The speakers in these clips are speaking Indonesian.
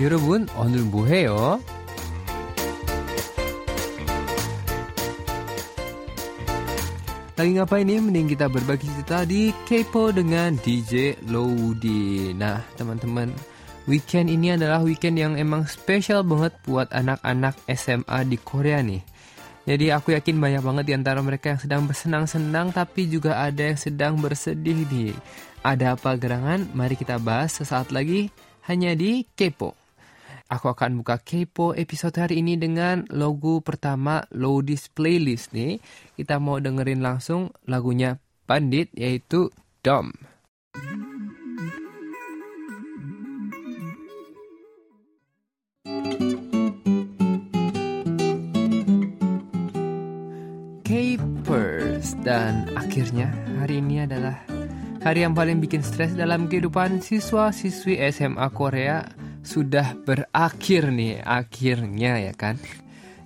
여러분, 오늘 뭐해요? Lagi ngapain nih? Mending kita berbagi cerita di Kepo dengan DJ Lodi. Nah, teman-teman, weekend ini adalah weekend yang emang spesial banget buat anak-anak SMA di Korea nih. Jadi aku yakin banyak banget di antara mereka yang sedang bersenang-senang tapi juga ada yang sedang bersedih nih. Ada apa gerangan? Mari kita bahas sesaat lagi hanya di Kepo. Aku akan buka Kepo episode hari ini dengan logo pertama Lodis Playlist nih. Kita mau dengerin langsung lagunya Pandit yaitu Dom. Capers dan akhirnya hari ini adalah hari yang paling bikin stres dalam kehidupan siswa-siswi SMA Korea sudah berakhir nih akhirnya ya kan.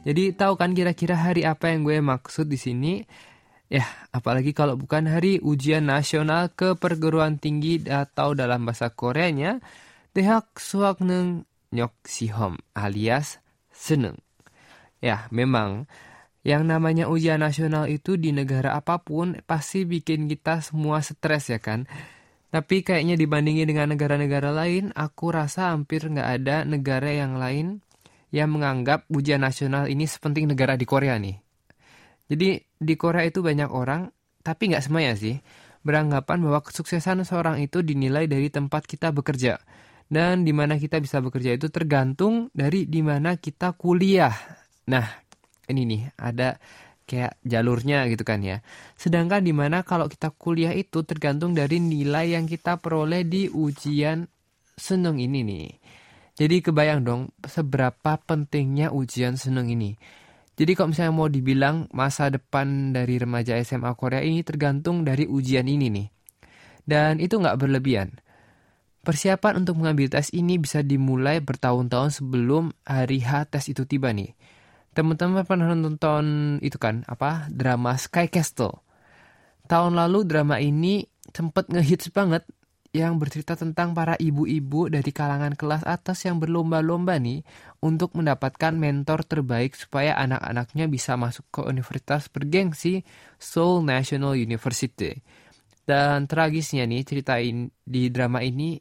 Jadi tahu kan kira-kira hari apa yang gue maksud di sini? Ya, apalagi kalau bukan hari ujian nasional ke perguruan tinggi atau dalam bahasa Koreanya Dehak Nyok Sihom alias Seneng. Ya, memang yang namanya ujian nasional itu di negara apa pun pasti bikin kita semua stres ya kan. Tapi kayaknya dibandingin dengan negara-negara lain, aku rasa hampir nggak ada negara yang lain yang menganggap ujian nasional ini sepenting negara di Korea nih. Jadi di Korea itu banyak orang, tapi nggak semuanya sih, beranggapan bahwa kesuksesan seorang itu dinilai dari tempat kita bekerja. Dan di mana kita bisa bekerja itu tergantung dari di mana kita kuliah. Nah, ini nih ada kayak jalurnya gitu kan ya. Sedangkan di mana kalau kita kuliah itu tergantung dari nilai yang kita peroleh di ujian seneng ini nih. Jadi kebayang dong seberapa pentingnya ujian seneng ini. Jadi kalau misalnya mau dibilang masa depan dari remaja SMA Korea ini tergantung dari ujian ini nih. Dan itu nggak berlebihan. Persiapan untuk mengambil tes ini bisa dimulai bertahun-tahun sebelum hari H tes itu tiba nih. Teman-teman pernah nonton itu kan apa drama Sky Castle. Tahun lalu drama ini sempat ngehits banget yang bercerita tentang para ibu-ibu dari kalangan kelas atas yang berlomba-lomba nih untuk mendapatkan mentor terbaik supaya anak-anaknya bisa masuk ke universitas bergengsi Seoul National University. Dan tragisnya nih ceritain di drama ini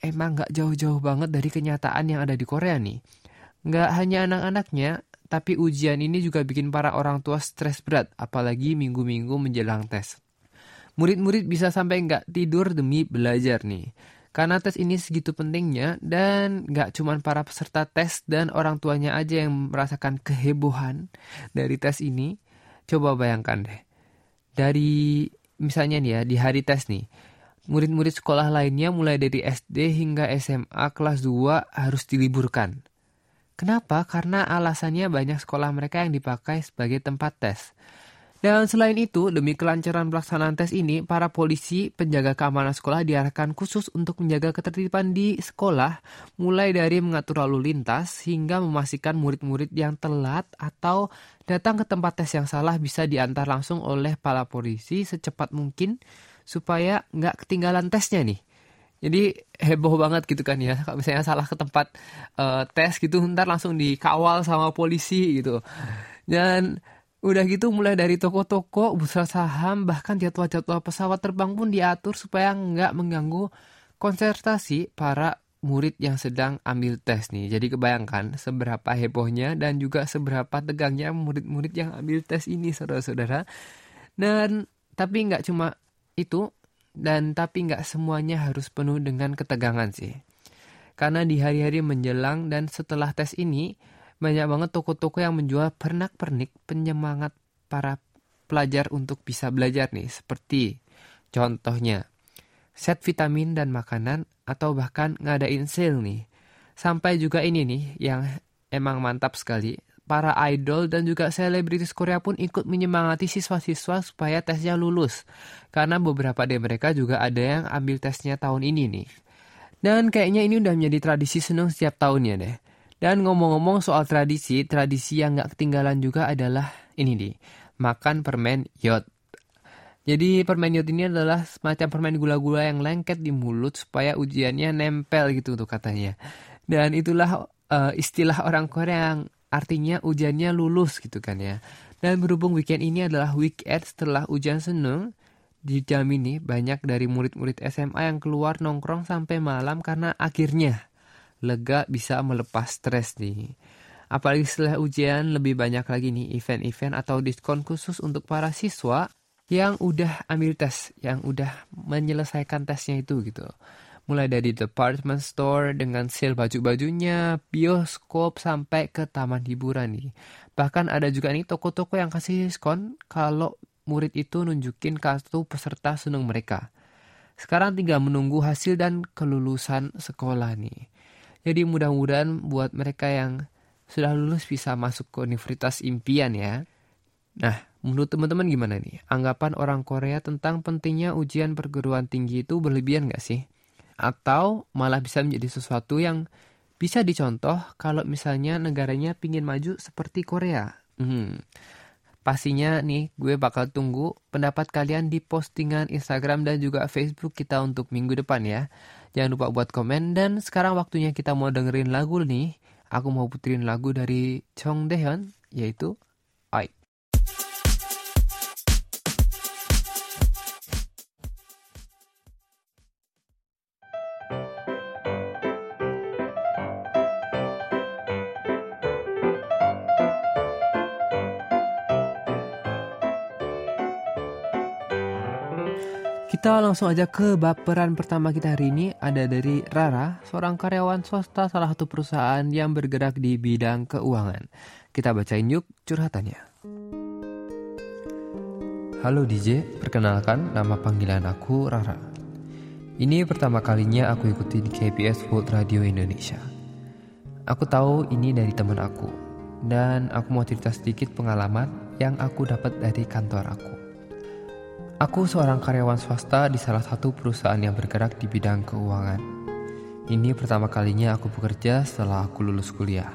emang gak jauh-jauh banget dari kenyataan yang ada di Korea nih. Gak hanya anak-anaknya, tapi ujian ini juga bikin para orang tua stres berat, apalagi minggu-minggu menjelang tes. Murid-murid bisa sampai nggak tidur demi belajar nih. Karena tes ini segitu pentingnya dan nggak cuma para peserta tes dan orang tuanya aja yang merasakan kehebohan dari tes ini. Coba bayangkan deh. Dari misalnya nih ya di hari tes nih. Murid-murid sekolah lainnya mulai dari SD hingga SMA kelas 2 harus diliburkan. Kenapa? Karena alasannya banyak sekolah mereka yang dipakai sebagai tempat tes. Dan selain itu, demi kelancaran pelaksanaan tes ini, para polisi penjaga keamanan sekolah diarahkan khusus untuk menjaga ketertiban di sekolah, mulai dari mengatur lalu lintas hingga memastikan murid-murid yang telat atau datang ke tempat tes yang salah bisa diantar langsung oleh para polisi secepat mungkin supaya nggak ketinggalan tesnya nih. Jadi heboh banget gitu kan ya. Kalau misalnya salah ke tempat uh, tes gitu, ntar langsung dikawal sama polisi gitu. Dan udah gitu mulai dari toko-toko, bursa saham, bahkan jadwal-jadwal pesawat terbang pun diatur supaya nggak mengganggu konsentrasi para murid yang sedang ambil tes nih. Jadi kebayangkan seberapa hebohnya dan juga seberapa tegangnya murid-murid yang ambil tes ini saudara-saudara. Dan tapi nggak cuma itu, dan tapi nggak semuanya harus penuh dengan ketegangan sih. Karena di hari-hari menjelang dan setelah tes ini, banyak banget toko-toko yang menjual pernak-pernik penyemangat para pelajar untuk bisa belajar nih. Seperti contohnya, set vitamin dan makanan atau bahkan ngadain sale nih. Sampai juga ini nih yang emang mantap sekali para idol dan juga selebritis Korea pun ikut menyemangati siswa-siswa supaya tesnya lulus. Karena beberapa dari mereka juga ada yang ambil tesnya tahun ini nih. Dan kayaknya ini udah menjadi tradisi seneng setiap tahunnya deh. Dan ngomong-ngomong soal tradisi, tradisi yang gak ketinggalan juga adalah ini nih, makan permen yot. Jadi permen yot ini adalah semacam permen gula-gula yang lengket di mulut supaya ujiannya nempel gitu tuh katanya. Dan itulah uh, istilah orang Korea yang artinya ujiannya lulus gitu kan ya. Dan berhubung weekend ini adalah weekend setelah ujian seneng, di jam ini banyak dari murid-murid SMA yang keluar nongkrong sampai malam karena akhirnya lega bisa melepas stres nih. Apalagi setelah ujian lebih banyak lagi nih event-event atau diskon khusus untuk para siswa yang udah ambil tes, yang udah menyelesaikan tesnya itu gitu. Mulai dari department store dengan sale baju-bajunya, bioskop sampai ke taman hiburan nih. Bahkan ada juga nih toko-toko yang kasih diskon kalau murid itu nunjukin kartu peserta seneng mereka. Sekarang tinggal menunggu hasil dan kelulusan sekolah nih. Jadi mudah-mudahan buat mereka yang sudah lulus bisa masuk ke universitas impian ya. Nah, menurut teman-teman gimana nih? Anggapan orang Korea tentang pentingnya ujian perguruan tinggi itu berlebihan gak sih? Atau malah bisa menjadi sesuatu yang bisa dicontoh kalau misalnya negaranya pingin maju seperti Korea. Hmm. Pastinya nih gue bakal tunggu pendapat kalian di postingan Instagram dan juga Facebook kita untuk minggu depan ya. Jangan lupa buat komen dan sekarang waktunya kita mau dengerin lagu nih. Aku mau puterin lagu dari Chong Daehyun yaitu Kita langsung aja ke baperan pertama kita hari ini ada dari Rara, seorang karyawan swasta salah satu perusahaan yang bergerak di bidang keuangan. Kita bacain yuk curhatannya. Halo DJ, perkenalkan nama panggilan aku Rara. Ini pertama kalinya aku ikuti di KBS World Radio Indonesia. Aku tahu ini dari teman aku, dan aku mau cerita sedikit pengalaman yang aku dapat dari kantor aku. Aku seorang karyawan swasta di salah satu perusahaan yang bergerak di bidang keuangan. Ini pertama kalinya aku bekerja setelah aku lulus kuliah.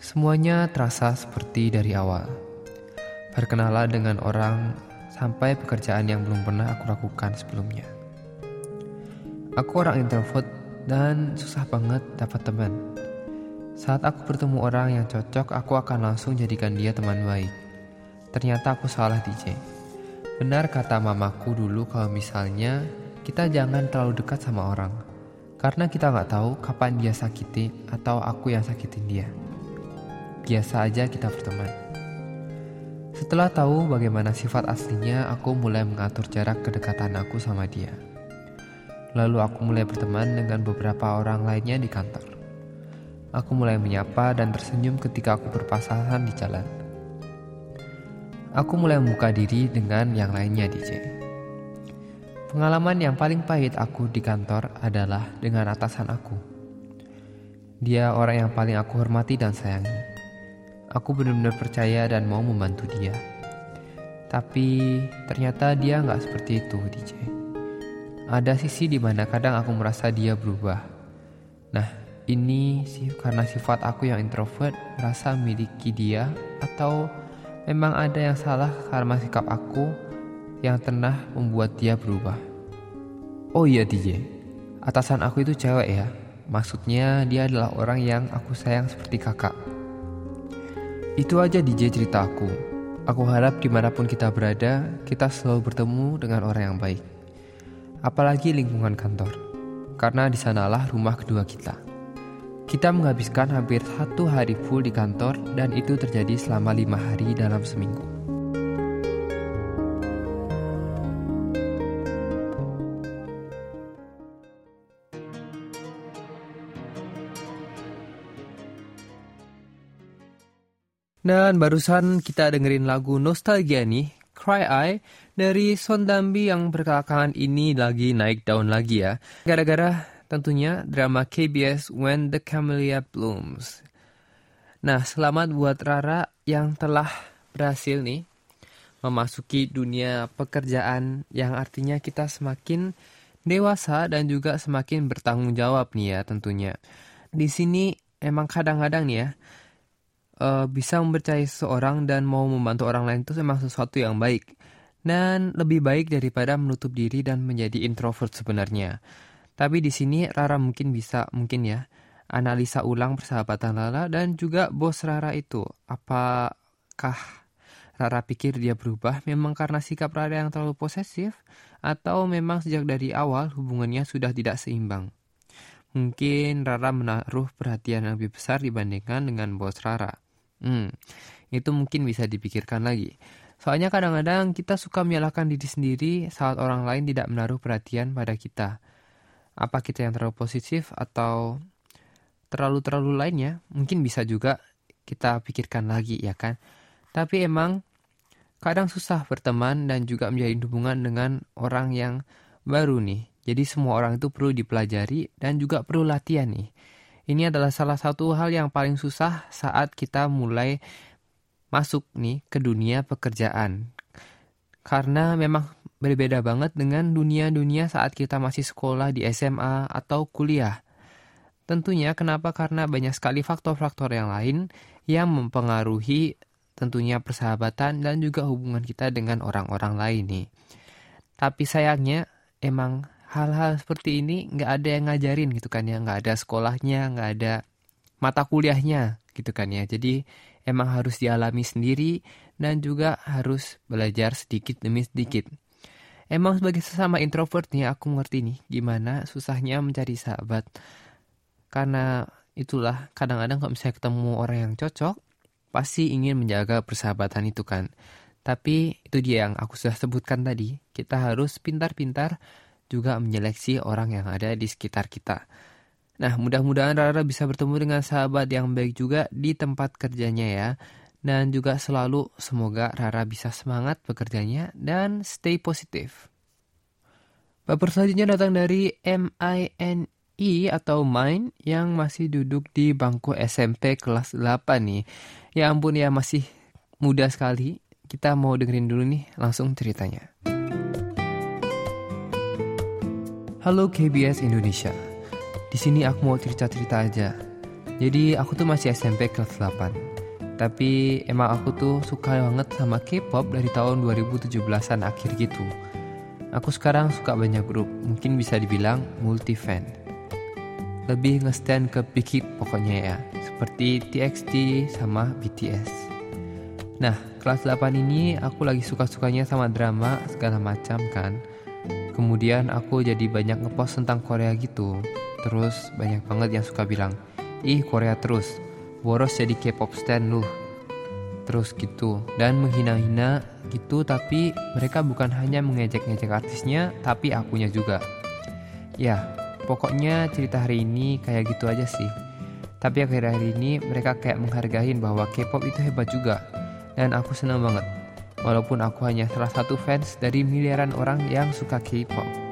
Semuanya terasa seperti dari awal. Berkenalan dengan orang sampai pekerjaan yang belum pernah aku lakukan sebelumnya. Aku orang introvert dan susah banget dapat teman. Saat aku bertemu orang yang cocok, aku akan langsung jadikan dia teman baik. Ternyata aku salah DJ. Benar kata mamaku dulu kalau misalnya kita jangan terlalu dekat sama orang. Karena kita nggak tahu kapan dia sakiti atau aku yang sakitin dia. Biasa aja kita berteman. Setelah tahu bagaimana sifat aslinya, aku mulai mengatur jarak kedekatan aku sama dia. Lalu aku mulai berteman dengan beberapa orang lainnya di kantor. Aku mulai menyapa dan tersenyum ketika aku berpasangan di jalan aku mulai membuka diri dengan yang lainnya DJ. Pengalaman yang paling pahit aku di kantor adalah dengan atasan aku. Dia orang yang paling aku hormati dan sayangi. Aku benar-benar percaya dan mau membantu dia. Tapi ternyata dia nggak seperti itu DJ. Ada sisi di mana kadang aku merasa dia berubah. Nah, ini sih karena sifat aku yang introvert merasa miliki dia atau Memang ada yang salah karena sikap aku yang pernah membuat dia berubah. Oh iya DJ, atasan aku itu cewek ya. Maksudnya dia adalah orang yang aku sayang seperti kakak. Itu aja DJ cerita aku. Aku harap di mana pun kita berada, kita selalu bertemu dengan orang yang baik. Apalagi lingkungan kantor. Karena di sanalah rumah kedua kita. Kita menghabiskan hampir satu hari full di kantor dan itu terjadi selama lima hari dalam seminggu. Dan barusan kita dengerin lagu Nostalgia nih, Cry Eye, dari Sondambi yang berkelakangan ini lagi naik daun lagi ya. Gara-gara tentunya drama KBS When the Camellia Blooms. Nah, selamat buat Rara yang telah berhasil nih memasuki dunia pekerjaan yang artinya kita semakin dewasa dan juga semakin bertanggung jawab nih ya tentunya. Di sini emang kadang-kadang nih ya uh, bisa mempercayai seseorang dan mau membantu orang lain itu memang sesuatu yang baik dan lebih baik daripada menutup diri dan menjadi introvert sebenarnya. Tapi di sini Rara mungkin bisa mungkin ya analisa ulang persahabatan Lala dan juga bos Rara itu. Apakah Rara pikir dia berubah memang karena sikap Rara yang terlalu posesif atau memang sejak dari awal hubungannya sudah tidak seimbang? Mungkin Rara menaruh perhatian yang lebih besar dibandingkan dengan bos Rara. Hmm, itu mungkin bisa dipikirkan lagi. Soalnya kadang-kadang kita suka menyalahkan diri sendiri saat orang lain tidak menaruh perhatian pada kita. Apa kita yang terlalu positif atau terlalu-terlalu lainnya? Mungkin bisa juga kita pikirkan lagi ya kan. Tapi emang kadang susah berteman dan juga menjalin hubungan dengan orang yang baru nih. Jadi semua orang itu perlu dipelajari dan juga perlu latihan nih. Ini adalah salah satu hal yang paling susah saat kita mulai masuk nih ke dunia pekerjaan. Karena memang berbeda banget dengan dunia-dunia saat kita masih sekolah di SMA atau kuliah. Tentunya kenapa? Karena banyak sekali faktor-faktor yang lain yang mempengaruhi tentunya persahabatan dan juga hubungan kita dengan orang-orang lain nih. Tapi sayangnya emang hal-hal seperti ini nggak ada yang ngajarin gitu kan ya, nggak ada sekolahnya, nggak ada mata kuliahnya gitu kan ya. Jadi emang harus dialami sendiri dan juga harus belajar sedikit demi sedikit. Emang sebagai sesama introvert nih aku ngerti nih gimana susahnya mencari sahabat. Karena itulah kadang-kadang kalau misalnya ketemu orang yang cocok, pasti ingin menjaga persahabatan itu kan. Tapi itu dia yang aku sudah sebutkan tadi, kita harus pintar-pintar juga menyeleksi orang yang ada di sekitar kita. Nah, mudah-mudahan Rara bisa bertemu dengan sahabat yang baik juga di tempat kerjanya ya. Dan juga selalu semoga Rara bisa semangat bekerjanya dan stay positif. Baper selanjutnya datang dari M-I-N-E atau Mine yang masih duduk di bangku SMP kelas 8 nih. Ya ampun ya masih muda sekali. Kita mau dengerin dulu nih langsung ceritanya. Halo KBS Indonesia. Di sini aku mau cerita-cerita aja. Jadi aku tuh masih SMP kelas 8. Tapi emang aku tuh suka banget sama K-pop dari tahun 2017-an akhir gitu. Aku sekarang suka banyak grup, mungkin bisa dibilang multi fan. Lebih nge-stand ke Big Hit pokoknya ya, seperti TXT sama BTS. Nah, kelas 8 ini aku lagi suka-sukanya sama drama segala macam kan. Kemudian aku jadi banyak ngepost tentang Korea gitu. Terus banyak banget yang suka bilang, ih Korea terus, boros jadi K-pop stand lu. Terus gitu, dan menghina-hina gitu tapi mereka bukan hanya mengejek-ngejek artisnya, tapi akunya juga. Ya, pokoknya cerita hari ini kayak gitu aja sih. Tapi akhir hari ini mereka kayak menghargain bahwa K-pop itu hebat juga. Dan aku senang banget. Walaupun aku hanya salah satu fans dari miliaran orang yang suka K-pop.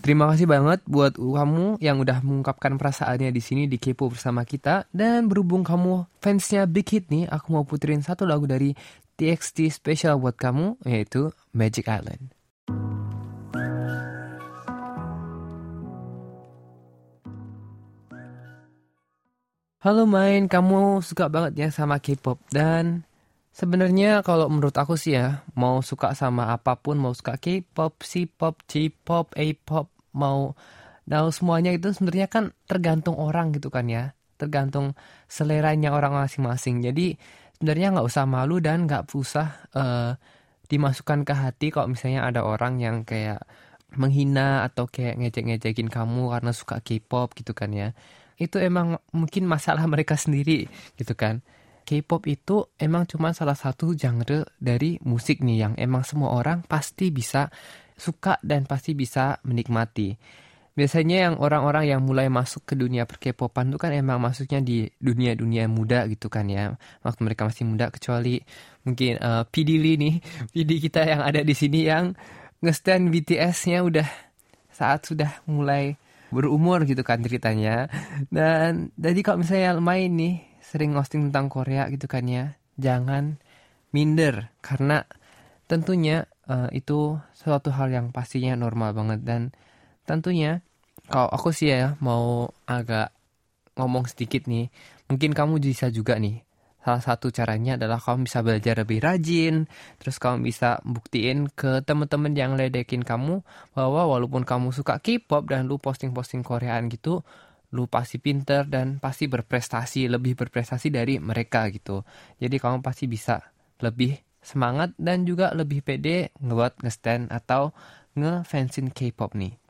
Terima kasih banget buat kamu yang udah mengungkapkan perasaannya di sini di Kepo bersama kita. Dan berhubung kamu fansnya Big Hit nih, aku mau puterin satu lagu dari TXT spesial buat kamu, yaitu Magic Island. Halo main, kamu suka banget ya sama K-pop dan Sebenarnya kalau menurut aku sih ya, mau suka sama apa pun, mau suka K-pop, C-pop, J-pop, A-pop, mau nah semuanya itu sebenarnya kan tergantung orang gitu kan ya. Tergantung seleranya orang masing-masing. Jadi sebenarnya nggak usah malu dan nggak usah uh, dimasukkan ke hati kalau misalnya ada orang yang kayak menghina atau kayak ngejek-ngejekin kamu karena suka K-pop gitu kan ya. Itu emang mungkin masalah mereka sendiri gitu kan K-pop itu emang cuma salah satu genre dari musik nih yang emang semua orang pasti bisa suka dan pasti bisa menikmati. Biasanya yang orang-orang yang mulai masuk ke dunia perkepopan itu kan emang masuknya di dunia-dunia muda gitu kan ya. Waktu mereka masih muda kecuali mungkin uh, eh, Lee nih, PD kita yang ada di sini yang ngestan BTS-nya udah saat sudah mulai berumur gitu kan ceritanya. Dan jadi kalau misalnya main nih sering ngosting tentang Korea gitu kan ya, jangan minder karena tentunya uh, itu suatu hal yang pastinya normal banget. Dan tentunya kalau aku sih ya mau agak ngomong sedikit nih mungkin kamu bisa juga nih. Salah satu caranya adalah kamu bisa belajar lebih rajin, terus kamu bisa buktiin ke teman-teman yang ledekin kamu bahwa walaupun kamu suka K-pop dan lu posting-posting Koreaan gitu, lu pasti pinter dan pasti berprestasi, lebih berprestasi dari mereka gitu. Jadi kamu pasti bisa lebih semangat dan juga lebih pede ngebuat nge-stand atau nge-fansin K-pop nih.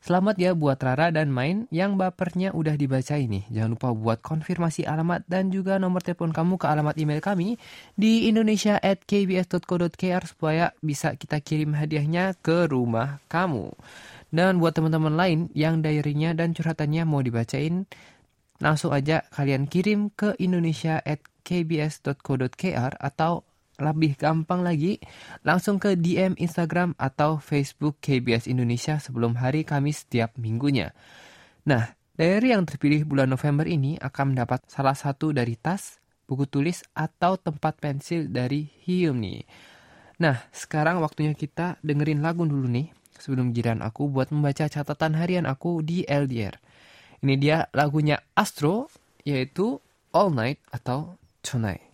Selamat ya buat Rara dan Main yang bapernya udah dibaca ini. Jangan lupa buat konfirmasi alamat dan juga nomor telepon kamu ke alamat email kami di indonesia at kbs.co.kr supaya bisa kita kirim hadiahnya ke rumah kamu. Dan buat teman-teman lain yang diary-nya dan curhatannya mau dibacain, langsung aja kalian kirim ke indonesia at kbs.co.kr atau lebih gampang lagi, langsung ke DM Instagram atau Facebook KBS Indonesia sebelum hari Kamis setiap minggunya. Nah, diary yang terpilih bulan November ini akan mendapat salah satu dari tas, buku tulis, atau tempat pensil dari Hyum nih. Nah, sekarang waktunya kita dengerin lagu dulu nih, sebelum jiran aku buat membaca catatan harian aku di LDR. Ini dia lagunya Astro, yaitu All Night atau Tonight.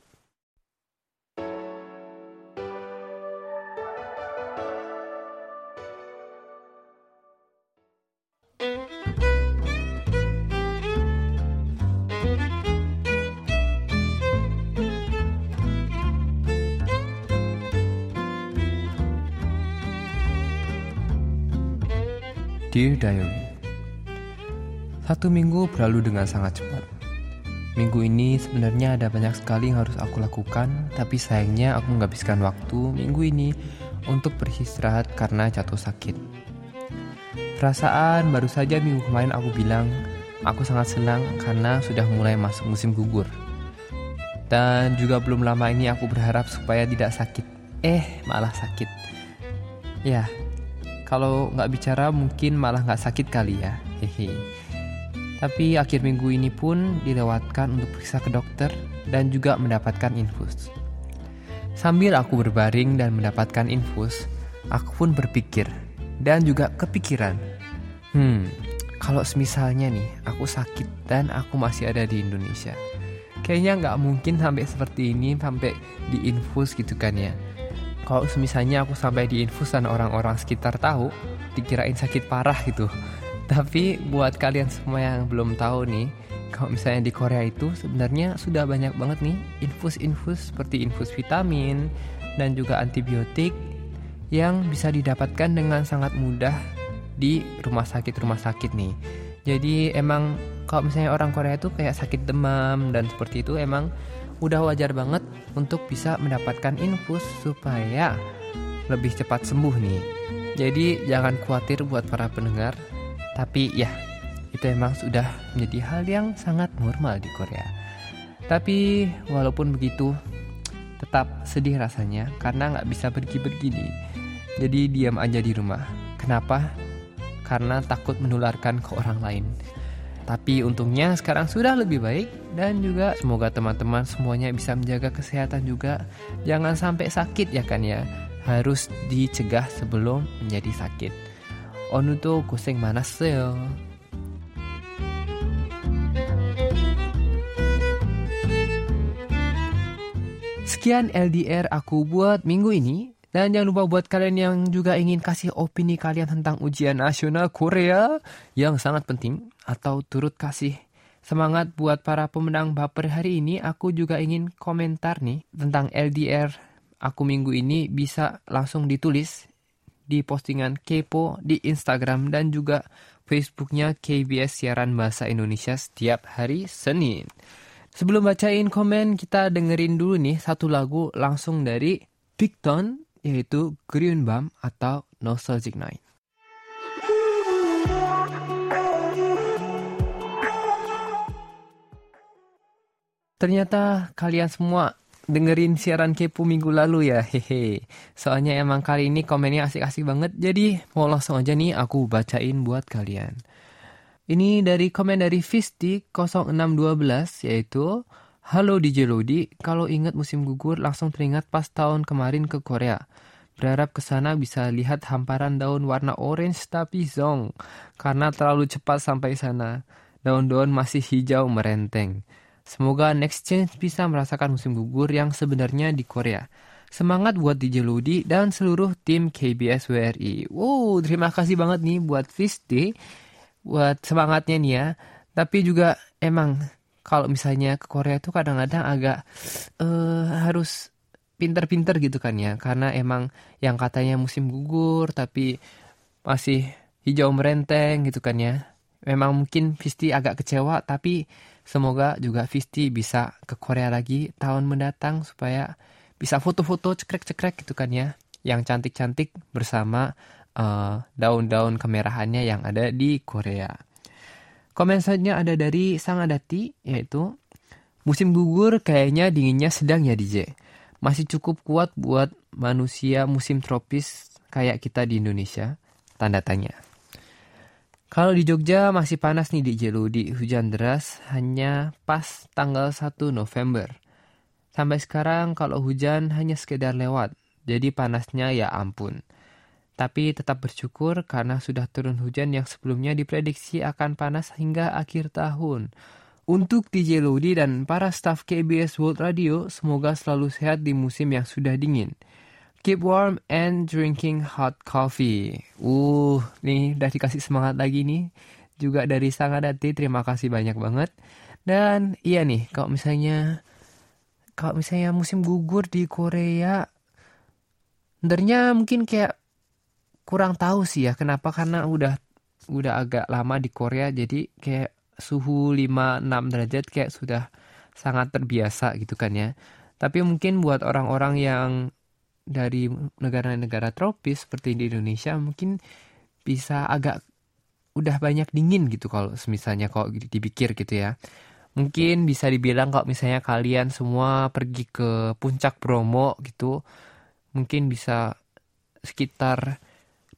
Dear Diary Satu minggu berlalu dengan sangat cepat. Minggu ini sebenarnya ada banyak sekali yang harus aku lakukan Tapi sayangnya aku menghabiskan waktu minggu ini Untuk beristirahat karena jatuh sakit. Perasaan baru saja minggu kemarin aku bilang Aku sangat senang karena sudah mulai masuk musim gugur. Dan juga belum lama ini aku berharap supaya tidak sakit. Eh malah sakit. Ya kalau nggak bicara mungkin malah nggak sakit kali ya. Hehe. Tapi akhir minggu ini pun dilewatkan untuk periksa ke dokter dan juga mendapatkan infus. Sambil aku berbaring dan mendapatkan infus, aku pun berpikir dan juga kepikiran. Hmm, kalau semisalnya nih aku sakit dan aku masih ada di Indonesia. Kayaknya nggak mungkin sampai seperti ini sampai diinfus gitu kan ya kalau misalnya aku sampai di infus dan orang-orang sekitar tahu, dikirain sakit parah gitu. Tapi buat kalian semua yang belum tahu nih, kalau misalnya di Korea itu sebenarnya sudah banyak banget nih infus-infus seperti infus vitamin dan juga antibiotik yang bisa didapatkan dengan sangat mudah di rumah sakit-rumah sakit nih. Jadi emang kalau misalnya orang Korea itu kayak sakit demam dan seperti itu emang udah wajar banget untuk bisa mendapatkan infus supaya lebih cepat sembuh nih. Jadi jangan khawatir buat para pendengar, tapi ya itu emang sudah menjadi hal yang sangat normal di Korea. Tapi walaupun begitu, tetap sedih rasanya karena nggak bisa pergi-pergi nih. Jadi diam aja di rumah. Kenapa? Karena takut menularkan ke orang lain. Tapi untungnya sekarang sudah lebih baik dan juga semoga teman-teman semuanya bisa menjaga kesehatan juga. Jangan sampai sakit ya kan ya. Harus dicegah sebelum menjadi sakit. Onuto kuseng manaseo. Sekian LDR aku buat minggu ini. Dan jangan lupa buat kalian yang juga ingin kasih opini kalian tentang ujian nasional Korea yang sangat penting atau turut kasih semangat buat para pemenang baper hari ini, aku juga ingin komentar nih tentang LDR aku minggu ini bisa langsung ditulis di postingan Kepo di Instagram dan juga Facebooknya KBS Siaran Bahasa Indonesia setiap hari Senin. Sebelum bacain komen, kita dengerin dulu nih satu lagu langsung dari Big Ton yaitu Green Bum atau Nostalgic Night. Ternyata kalian semua dengerin siaran Kepo minggu lalu ya, hehe. Soalnya emang kali ini komennya asik-asik banget, jadi mau langsung aja nih aku bacain buat kalian. Ini dari komen dari Fisti 0612 yaitu Halo DJ Lodi, kalau ingat musim gugur langsung teringat pas tahun kemarin ke Korea. Berharap ke sana bisa lihat hamparan daun warna orange tapi zong, karena terlalu cepat sampai sana. Daun-daun masih hijau merenteng. Semoga Next Change bisa merasakan musim gugur yang sebenarnya di Korea. Semangat buat DJ Ludi dan seluruh tim KBS WRI. Wow, terima kasih banget nih buat Fisti, buat semangatnya nih ya. Tapi juga emang kalau misalnya ke Korea itu kadang-kadang agak uh, harus pinter-pinter gitu kan ya. Karena emang yang katanya musim gugur tapi masih hijau merenteng gitu kan ya. Memang mungkin Fisti agak kecewa tapi Semoga juga Visti bisa ke Korea lagi tahun mendatang supaya bisa foto-foto cekrek-cekrek gitu kan ya. Yang cantik-cantik bersama daun eh, daun-daun kemerahannya yang ada di Korea. Komen selanjutnya ada dari Sang Adati yaitu musim gugur kayaknya dinginnya sedang ya DJ. Masih cukup kuat buat manusia musim tropis kayak kita di Indonesia? Tanda tanya. Kalau di Jogja masih panas nih di Jeludi, hujan deras hanya pas tanggal 1 November. Sampai sekarang kalau hujan hanya sekedar lewat, jadi panasnya ya ampun. Tapi tetap bersyukur karena sudah turun hujan yang sebelumnya diprediksi akan panas hingga akhir tahun. Untuk DJ Lodi dan para staf KBS World Radio, semoga selalu sehat di musim yang sudah dingin. Keep warm and drinking hot coffee. Uh, nih udah dikasih semangat lagi nih. Juga dari Sangadati, terima kasih banyak banget. Dan iya nih, kalau misalnya kalau misalnya musim gugur di Korea, sebenarnya mungkin kayak kurang tahu sih ya kenapa karena udah udah agak lama di Korea jadi kayak suhu 5 6 derajat kayak sudah sangat terbiasa gitu kan ya. Tapi mungkin buat orang-orang yang dari negara-negara tropis seperti di Indonesia mungkin bisa agak udah banyak dingin gitu kalau misalnya kalau dipikir gitu ya. Mungkin bisa dibilang kalau misalnya kalian semua pergi ke puncak Bromo gitu, mungkin bisa sekitar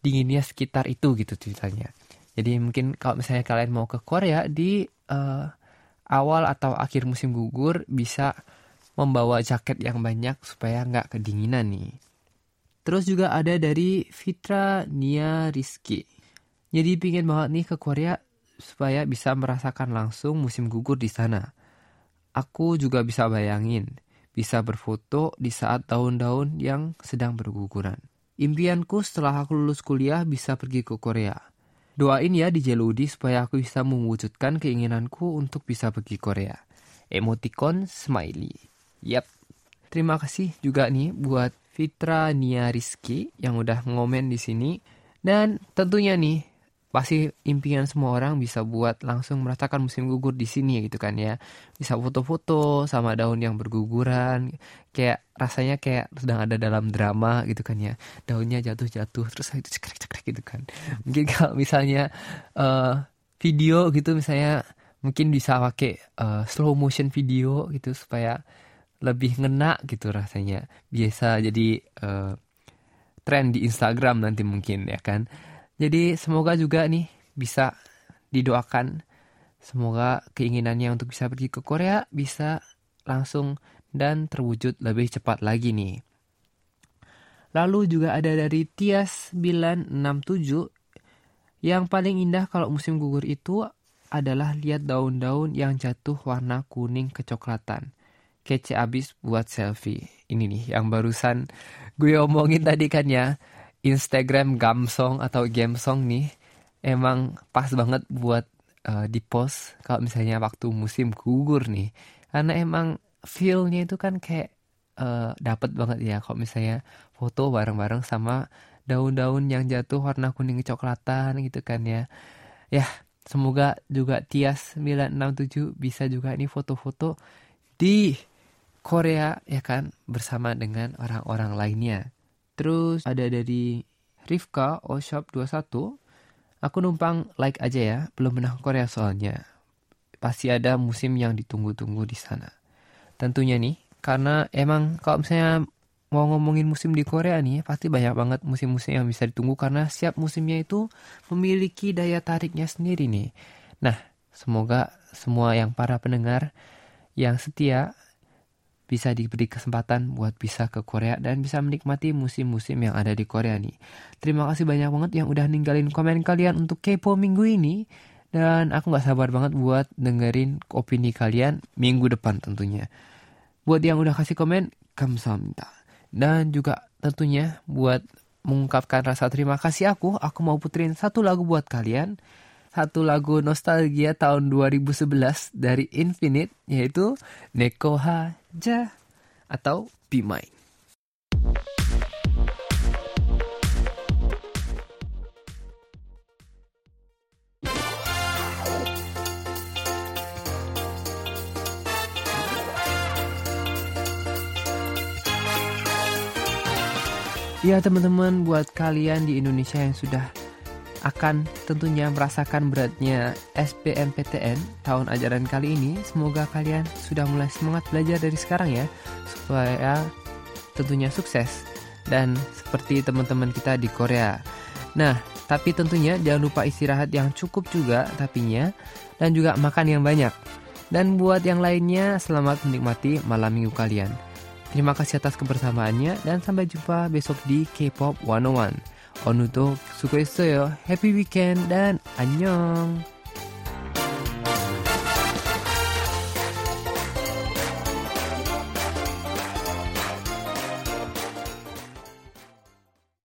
dinginnya sekitar itu gitu ceritanya. Jadi mungkin kalau misalnya kalian mau ke Korea di uh, awal atau akhir musim gugur bisa membawa jaket yang banyak supaya nggak kedinginan nih. Terus juga ada dari Fitra Nia Rizky. Jadi pingin banget nih ke Korea supaya bisa merasakan langsung musim gugur di sana. Aku juga bisa bayangin, bisa berfoto di saat daun-daun yang sedang berguguran. Impianku setelah aku lulus kuliah bisa pergi ke Korea. Doain ya di Jeludi supaya aku bisa mewujudkan keinginanku untuk bisa pergi Korea. Emoticon smiley. Yap. Terima kasih juga nih buat Fitra Nia Rizky yang udah ngomen di sini. Dan tentunya nih, pasti impian semua orang bisa buat langsung merasakan musim gugur di sini gitu kan ya. Bisa foto-foto sama daun yang berguguran. Kayak rasanya kayak sedang ada dalam drama gitu kan ya. Daunnya jatuh-jatuh terus itu cekrek-cekrek gitu kan. Mungkin kalau misalnya uh, video gitu misalnya mungkin bisa pakai uh, slow motion video gitu supaya lebih ngena gitu rasanya biasa jadi uh, tren di Instagram nanti mungkin ya kan jadi semoga juga nih bisa didoakan semoga keinginannya untuk bisa pergi ke Korea bisa langsung dan terwujud lebih cepat lagi nih lalu juga ada dari Tias 967 yang paling indah kalau musim gugur itu adalah lihat daun-daun yang jatuh warna kuning kecoklatan kece abis buat selfie. Ini nih yang barusan gue omongin tadi kan ya. Instagram Gamsong atau Gamsong nih emang pas banget buat uh, di post kalau misalnya waktu musim gugur nih. Karena emang feelnya itu kan kayak uh, dapet banget ya kalau misalnya foto bareng-bareng sama daun-daun yang jatuh warna kuning kecoklatan gitu kan ya. Ya, semoga juga Tias 967 bisa juga ini foto-foto di Korea ya kan bersama dengan orang-orang lainnya. Terus ada dari Rifka Oshop 21. Aku numpang like aja ya, belum pernah Korea soalnya. Pasti ada musim yang ditunggu-tunggu di sana. Tentunya nih, karena emang kalau misalnya mau ngomongin musim di Korea nih, pasti banyak banget musim-musim yang bisa ditunggu karena setiap musimnya itu memiliki daya tariknya sendiri nih. Nah, semoga semua yang para pendengar yang setia bisa diberi kesempatan buat bisa ke Korea dan bisa menikmati musim-musim yang ada di Korea nih. Terima kasih banyak banget yang udah ninggalin komen kalian untuk Kepo minggu ini. Dan aku gak sabar banget buat dengerin opini kalian minggu depan tentunya. Buat yang udah kasih komen, kamsahamnida. Dan juga tentunya buat mengungkapkan rasa terima kasih aku, aku mau puterin satu lagu buat kalian. Satu lagu nostalgia tahun 2011 dari Infinite, yaitu Neko Haja atau Be Mine. Ya teman-teman buat kalian di Indonesia yang sudah akan tentunya merasakan beratnya SBMPTN tahun ajaran kali ini. Semoga kalian sudah mulai semangat belajar dari sekarang ya Supaya tentunya sukses. Dan seperti teman-teman kita di Korea. Nah tapi tentunya jangan lupa istirahat yang cukup juga tapinya Dan juga makan yang banyak. Dan buat yang lainnya selamat menikmati malam minggu kalian. Terima kasih atas kebersamaannya dan sampai jumpa besok di K-pop 101. 어느덧 수고했어요. 해피 위켄드 안녕.